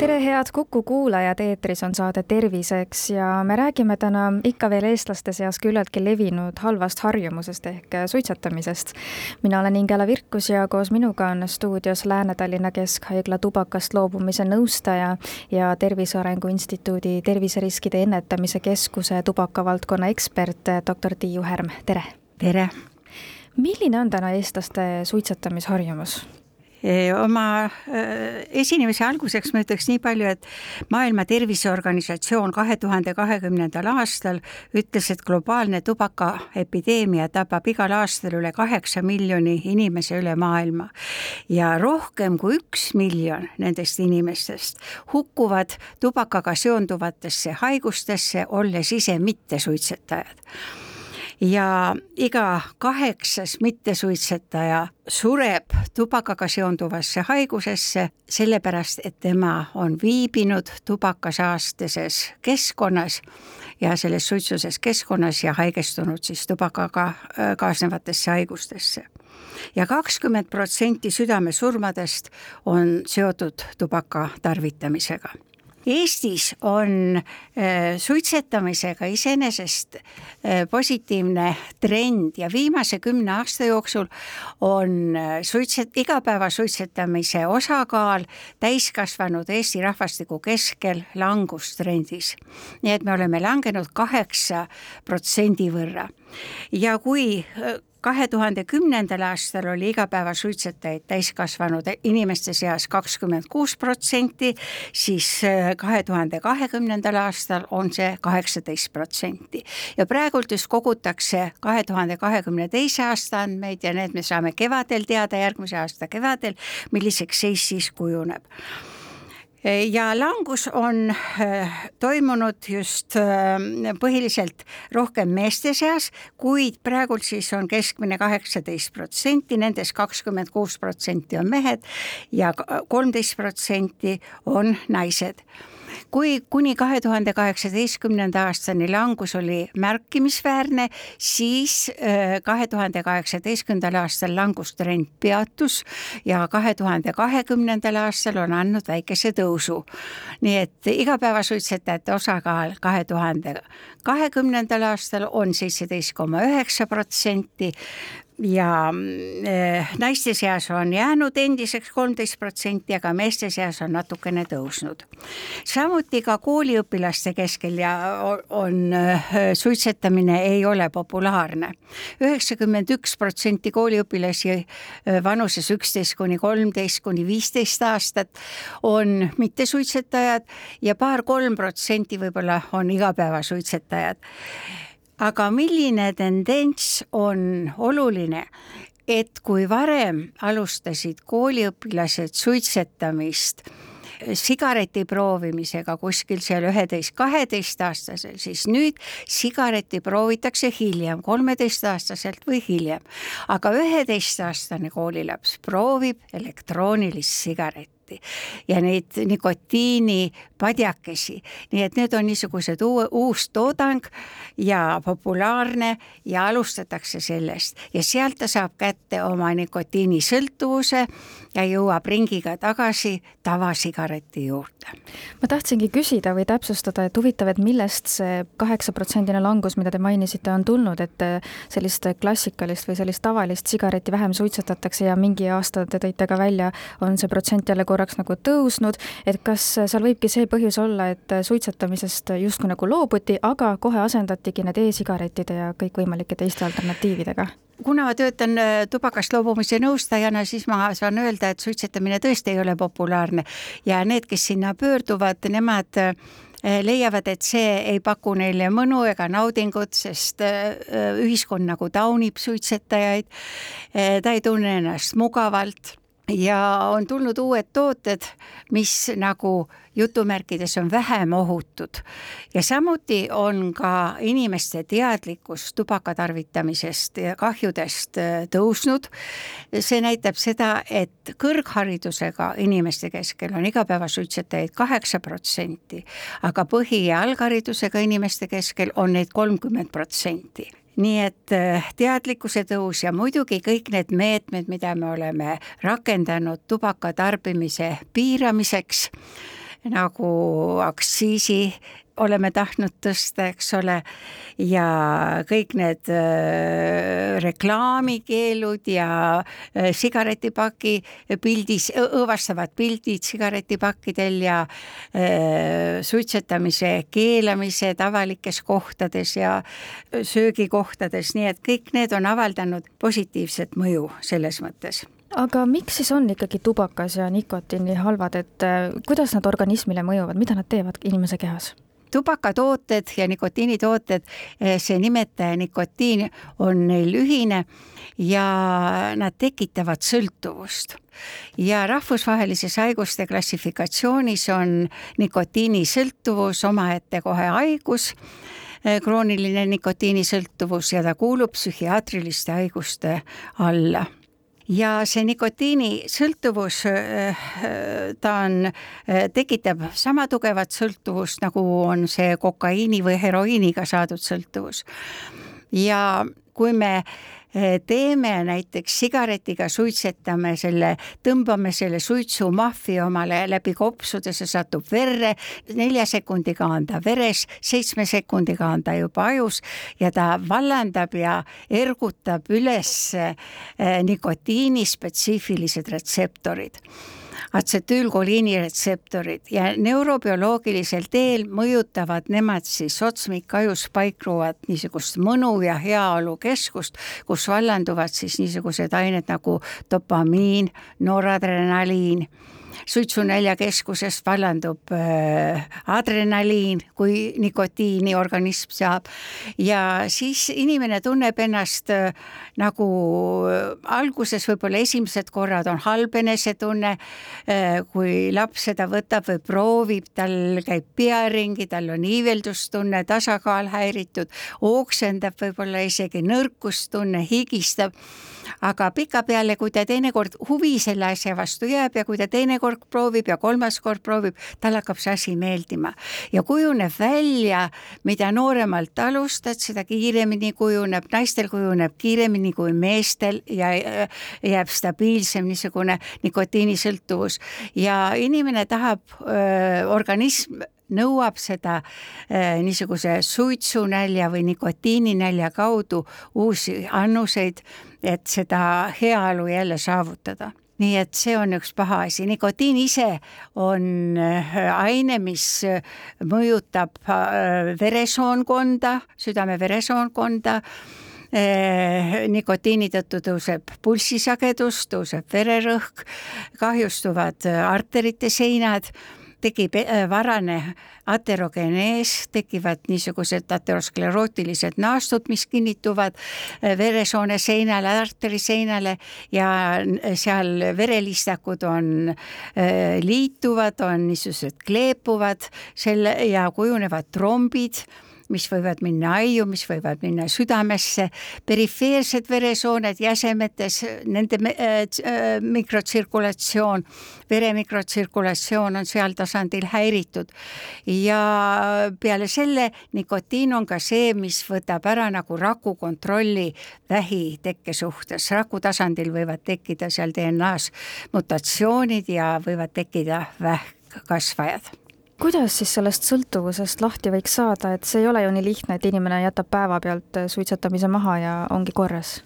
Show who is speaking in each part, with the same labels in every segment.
Speaker 1: tere, head Kuku kuulajad, eetris on saade Terviseks ja me räägime täna ikka veel eestlaste seas küllaltki levinud halvast harjumusest ehk suitsetamisest. mina olen Ingela Virkus ja koos minuga on stuudios Lääne-Tallinna Keskhaigla tubakast loobumise nõustaja ja Tervise Arengu Instituudi terviseriskide ennetamise keskuse tubakavaldkonna ekspert, doktor Tiiu Härm, tere!
Speaker 2: tere!
Speaker 1: milline on täna eestlaste suitsetamisharjumus?
Speaker 2: Oma esinemise alguseks ma ütleks nii palju, et Maailma Terviseorganisatsioon kahe tuhande kahekümnendal aastal ütles, et globaalne tubakaepideemia tapab igal aastal üle kaheksa miljoni inimese üle maailma. Ja rohkem kui üks miljon nendest inimestest hukkuvad tubakaga seonduvatesse haigustesse, olles ise mittesuitsetajad ja iga kaheksas mittesuitsetaja sureb tubakaga seonduvasse haigusesse, sellepärast et tema on viibinud tubakasaasteses keskkonnas ja selles suitsuses keskkonnas ja haigestunud siis tubakaga kaasnevatesse haigustesse. Ja kakskümmend protsenti südamesurmadest on seotud tubaka tarvitamisega Eestis on äh, suitsetamisega iseenesest äh, positiivne trend ja viimase kümne aasta jooksul on äh, suitset-, igapäevasuitsetamise osakaal täiskasvanud Eesti rahvastiku keskel langustrendis. nii et me oleme langenud kaheksa protsendi võrra ja kui kahe tuhande kümnendal aastal oli igapäevasuitsetajaid täiskasvanud inimeste seas kakskümmend kuus protsenti, siis äh, kahe tuhande kahekümnendal aastal on see kaheksateist protsenti. ja praegult just kogutakse kahe tuhande kahekümne teise aasta andmeid ja need me saame kevadel teada, järgmise aasta kevadel, milliseks seis siis kujuneb ja langus on äh, toimunud just äh, põhiliselt rohkem meeste seas, kuid praegult siis on keskmine kaheksateist protsenti, nendest kakskümmend kuus protsenti on mehed ja kolmteist protsenti on naised kui kuni kahe tuhande kaheksateistkümnenda aastani langus oli märkimisväärne, siis äh, kahe tuhande kaheksateistkümnendal aastal langustrend peatus ja kahe tuhande kahekümnendal aastal on andnud väikese tõusu. nii et igapäevasuitsetajate osakaal kahe tuhande kahekümnendal aastal on seitseteist koma üheksa protsenti, ja äh, naiste seas on jäänud endiseks kolmteist protsenti, aga meeste seas on natukene tõusnud. samuti ka kooliõpilaste keskel ja on äh, suitsetamine ei ole populaarne. üheksakümmend üks protsenti kooliõpilasi äh, vanuses üksteist kuni kolmteist kuni viisteist aastat on mittesuitsetajad ja paar-kolm protsenti võib-olla on igapäevasuitsetajad aga milline tendents on oluline, et kui varem alustasid kooliõpilased suitsetamist sigareti proovimisega kuskil seal üheteist, kaheteistaastasel, siis nüüd sigaretti proovitakse hiljem, kolmeteistaastaselt või hiljem. aga üheteistaastane koolilaps proovib elektroonilist sigaretti lahti ja neid nikotiinipadjakesi, nii et need on niisugused uue, uus toodang ja populaarne ja alustatakse sellest. Ja sealt ta saab kätte oma nikotiinisõltuvuse ja jõuab ringiga tagasi tavasigareti juurde.
Speaker 1: ma tahtsingi küsida või täpsustada, et huvitav, et millest see kaheksaprotsendine langus, mida te mainisite, on tulnud, et sellist klassikalist või sellist tavalist sigaretti vähem suitsetatakse ja mingi aasta te tõite ka välja, on see protsent jälle korra korraks nagu tõusnud, et kas seal võibki see põhjus olla, et suitsetamisest justkui nagu loobuti, aga kohe asendatigi need e-sigarettide ja kõikvõimalike teiste alternatiividega?
Speaker 2: kuna ma töötan äh, tubakast loobumise nõustajana, siis ma saan öelda, et suitsetamine tõesti ei ole populaarne ja need, kes sinna pöörduvad, nemad äh, leiavad, et see ei paku neile mõnu ega naudingut, sest äh, ühiskond nagu taunib suitsetajaid. ta ei tunne ennast mugavalt ja on tulnud uued tooted, mis nagu jutumärkides on vähem ohutud ja samuti on ka inimeste teadlikkus tubaka tarvitamisest ja kahjudest äh, tõusnud. see näitab seda, et kõrgharidusega inimeste keskel on igapäevasuitsetajaid kaheksa protsenti, aga põhi- ja algharidusega inimeste keskel on neid kolmkümmend protsenti nii et äh, teadlikkuse tõus ja muidugi kõik need meetmed, mida me oleme rakendanud tubaka tarbimise piiramiseks, nagu aktsiisi oleme tahtnud tõsta, eks ole, ja kõik need äh, reklaamikeelud ja äh, sigaretipaki pildis, õõvastavad pildid sigaretipakkidel ja äh, suitsetamise keelamised avalikes kohtades ja söögikohtades, nii et kõik need on avaldanud positiivset mõju selles mõttes
Speaker 1: aga miks siis on ikkagi tubakas ja nikotiin nii halvad, et kuidas nad organismile mõjuvad, mida nad teevad inimese kehas?
Speaker 2: Tubakatooted ja nikotiinitooted, eh, see nimetaja nikotiin on neil ühine ja nad tekitavad sõltuvust. Ja rahvusvahelises haiguste klassifikatsioonis on nikotiinisõltuvus omaette kohe haigus, eh, krooniline nikotiinisõltuvus ja ta kuulub psühhiaatriliste haiguste alla ja see nikotiinisõltuvus, äh, ta on, äh, tekitab sama tugevat sõltuvust, nagu on see kokaiini või heroiiniga saadud sõltuvus. ja kui me teeme näiteks sigaretiga, suitsetame selle, tõmbame selle suitsumahvi omale läbi kopsude, see satub verre, nelja sekundiga on ta veres, seitsme sekundiga on ta juba ajus ja ta vallandab ja ergutab üles eh, nikotiini spetsiifilised retseptorid atsetüülkoliini retseptorid ja neurobioloogilisel teel mõjutavad nemad siis otsmikajus paikruvat niisugust mõnu ja heaolu keskust, kus vallanduvad siis niisugused ained nagu dopamiin, noradrenaliin suitsunäljakeskusest vallandub äh, adrenaliin, kui nikotiini organism saab. Ja siis inimene tunneb ennast äh, nagu äh, alguses võib-olla esimesed korrad on halb enesetunne, kui laps seda võtab või proovib, tal käib pea ringi, tal on iiveldustunne, tasakaal häiritud, oksendab võib-olla isegi nõrkustunne, higistab aga pikapeale, kui ta teinekord huvi selle asja vastu jääb ja kui ta teinekord proovib ja kolmas kord proovib, tal hakkab see asi meeldima. Ja kujuneb välja, mida nooremalt alustad, seda kiiremini kujuneb, naistel kujuneb kiiremini kui meestel ja jääb stabiilsem niisugune nikotiinisõltuvus. Ja inimene tahab, organism nõuab seda äh, niisuguse suitsunälja või nikotiininälja kaudu uusi annuseid, et seda heaolu jälle saavutada. Nii et see on üks paha asi, nikotiin ise on äh, aine, mis mõjutab äh, veresoonkonda, südame-veresoonkonda nikotiini tõttu tõuseb pulssisagedus, tõuseb vererõhk, kahjustuvad arterite seinad tekib äh, varane aterogenees, tekivad niisugused aterosklerootilised naastud, mis kinnituvad äh, veresoone seinale, arteriseinale ja seal verelistakud on, liituvad, on niisugused kleepuvad selle ja kujunevad trombid mis võivad minna aiu, mis võivad minna südamesse, perifeersed veresooned jäsemetes, nende äh, äh, mikrotsirkulatsioon, vere mikrotsirkulatsioon on seal tasandil häiritud. Ja peale selle nikotiin on ka see, mis võtab ära nagu raku kontrolli vähitekke suhtes, raku tasandil võivad tekkida seal DNA-s mutatsioonid ja võivad tekkida vähkkasvajad
Speaker 1: kuidas siis sellest sõltuvusest lahti võiks saada, et see ei ole ju nii lihtne, et inimene jätab päevapealt suitsetamise maha ja ongi korras?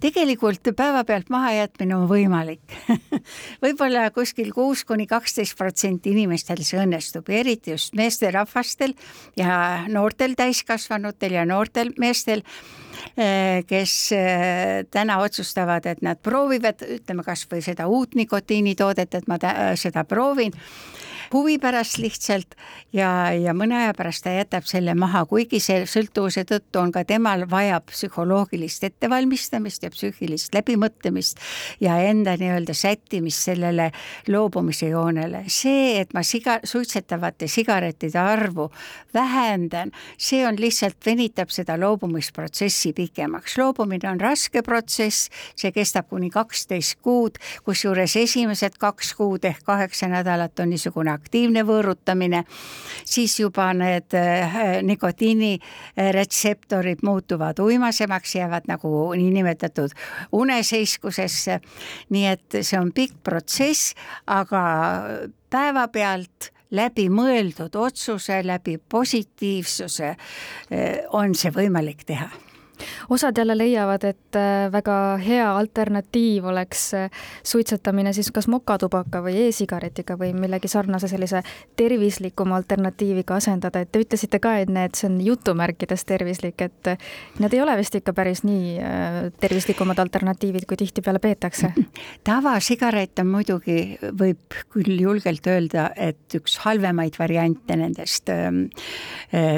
Speaker 2: tegelikult päevapealt mahajätmine on võimalik võib-olla kuskil kuus kuni kaksteist protsenti inimestel see õnnestub, eriti just meesterahvastel ja noortel täiskasvanutel ja noortel meestel eh, kes eh, täna otsustavad, et nad proovivad, ütleme kasvõi seda uut nikotiinitoodet, et ma seda proovin huvi pärast lihtsalt ja, ja mõne aja pärast ta jätab selle maha, kuigi see sõltuvuse tõttu on ka temal vaja psühholoogilist ettevalmistamist ja psüühilist läbimõtlemist ja enda nii-öelda sättimist sellele loobumise joonele. see, et ma siga, suitsetavate sigarettide arvu vähendan, see on lihtsalt, venitab seda loobumisprotsessi pikemaks. loobumine on raske protsess, see kestab kuni kaksteist kuud, kusjuures esimesed kaks kuud ehk kaheksa nädalat on niisugune aktiivne võõrutamine, siis juba need äh, nikotiiniretseptorid muutuvad uimasemaks, jäävad nagu niinimetatud uneseiskusesse. nii et see on pikk protsess, aga päevapealt läbi mõeldud otsuse, läbi positiivsuse eh, on see võimalik teha
Speaker 1: osad jälle leiavad, et äh, väga hea alternatiiv oleks äh, suitsetamine siis kas mokatubaka või e-sigaretiga või millegi sarnase sellise tervislikuma alternatiiviga asendada, et te ütlesite ka et see on jutumärkides tervislik, et äh, need ei ole vist ikka päris nii tervislikumad alternatiivid, kui tihtipeale peetakse?
Speaker 2: tavasigaret on muidugi, võib küll julgelt öelda, et üks halvemaid variante nendest ähm,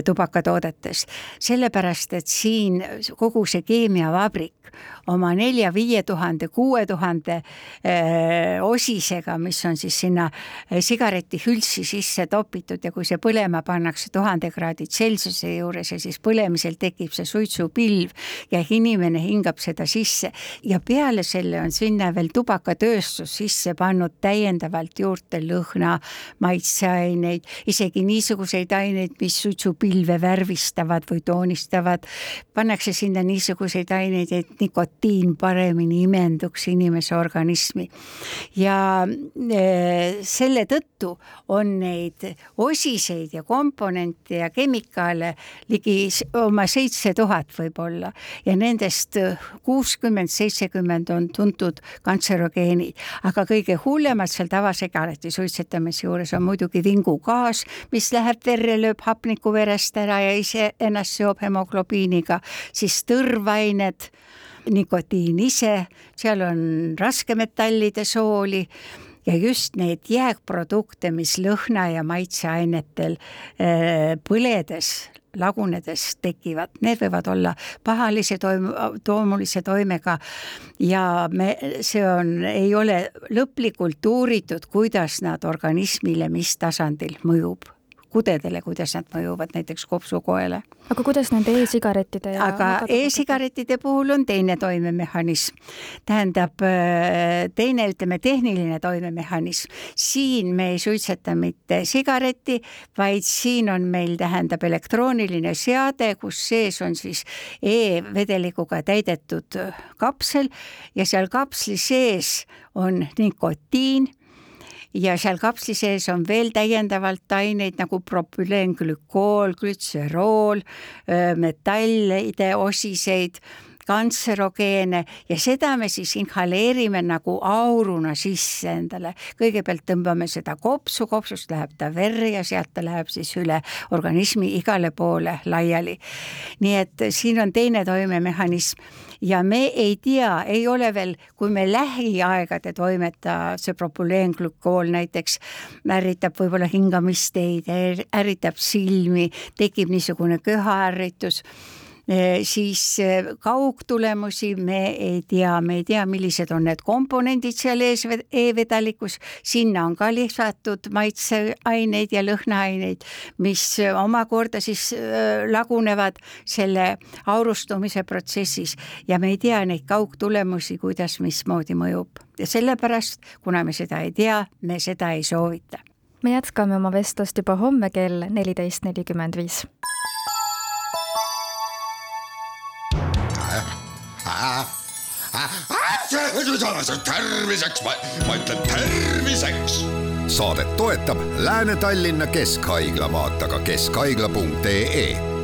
Speaker 2: tubakatoodetest, sellepärast et siin kogu see keemiavabrik oma nelja-viie tuhande, kuue tuhande eh, osisega, mis on siis sinna eh, sigaretihültsi sisse topitud ja kui see põlema pannakse tuhande kraadi Celsiuse juures ja siis põlemisel tekib see suitsupilv ja inimene hingab seda sisse. Ja peale selle on sinna veel tubakatööstus sisse pannud täiendavalt juurde lõhna, maitseaineid, isegi niisuguseid aineid, mis suitsupilve värvistavad või toonistavad, pannakse sinna niisuguseid aineid, et nikotiin paremini imenduks inimese organismi. ja e, selle tõttu on neid osiseid ja komponente ja kemikaale ligi oma seitse tuhat võib-olla. Ja nendest kuuskümmend, seitsekümmend on tuntud kantserogeenid, aga kõige hullemad seal tavasigareti suitsetamise juures on muidugi vingugaas, mis läheb verre, lööb hapnikku verest ära ja ise ennast seob hemoglobiiniga, siis tõrvained nikotiin ise, seal on raskemetallide sooli ja just neid jääkprodukte, mis lõhna ja maitseainetel äh, põledes lagunedes tekivad, need võivad olla pahalise toim-, toomulise toimega ja me, see on, ei ole lõplikult uuritud, kuidas nad organismile, mis tasandil mõjub kudedele, kuidas nad mõjuvad näiteks kopsukoele.
Speaker 1: aga kuidas nende e-sigarettide ja
Speaker 2: aga e-sigarettide puhul on teine toimemehhanism. tähendab, äh, teine, ütleme, tehniline toimemehhanism. siin me ei suitseta mitte sigaretti, vaid siin on meil, tähendab, elektrooniline seade, kus sees on siis e-vedelikuga täidetud kapsel ja seal kapsli sees on nikotiin ja seal kapsli sees on veel täiendavalt aineid nagu propüleenglükool, glütserool, metallide osiseid kantserogeene ja seda me siis inhaleerime nagu auruna sisse endale. kõigepealt tõmbame seda kopsu, kopsust läheb ta verre ja sealt ta läheb siis üle organismi igale poole laiali. nii et siin on teine toimemehhanism ja me ei tea, ei ole veel, kui me lähiaegade toimeta, see propüleenglükool näiteks ärritab võib-olla hingamisteid, ärritab silmi, tekib niisugune köhaärritus siis eh, kaugtulemusi me ei tea, me ei tea, millised on need komponendid seal ees e-vedelikus, sinna on ka lisatud maitseaineid ja lõhnaaineid, mis omakorda siis eh, lagunevad selle aurustumise protsessis. Ja me ei tea neid kaugtulemusi, kuidas, mismoodi mõjub. Ja sellepärast, kuna me seda ei tea, me seda ei soovita.
Speaker 1: Me jätkame oma vestlust juba homme kell neliteist nelikümmend viis.
Speaker 3: Terviseks, ma ütlen terviseks.
Speaker 4: saadet toetab Lääne-Tallinna Keskhaigla, vaata ka keskhaigla.ee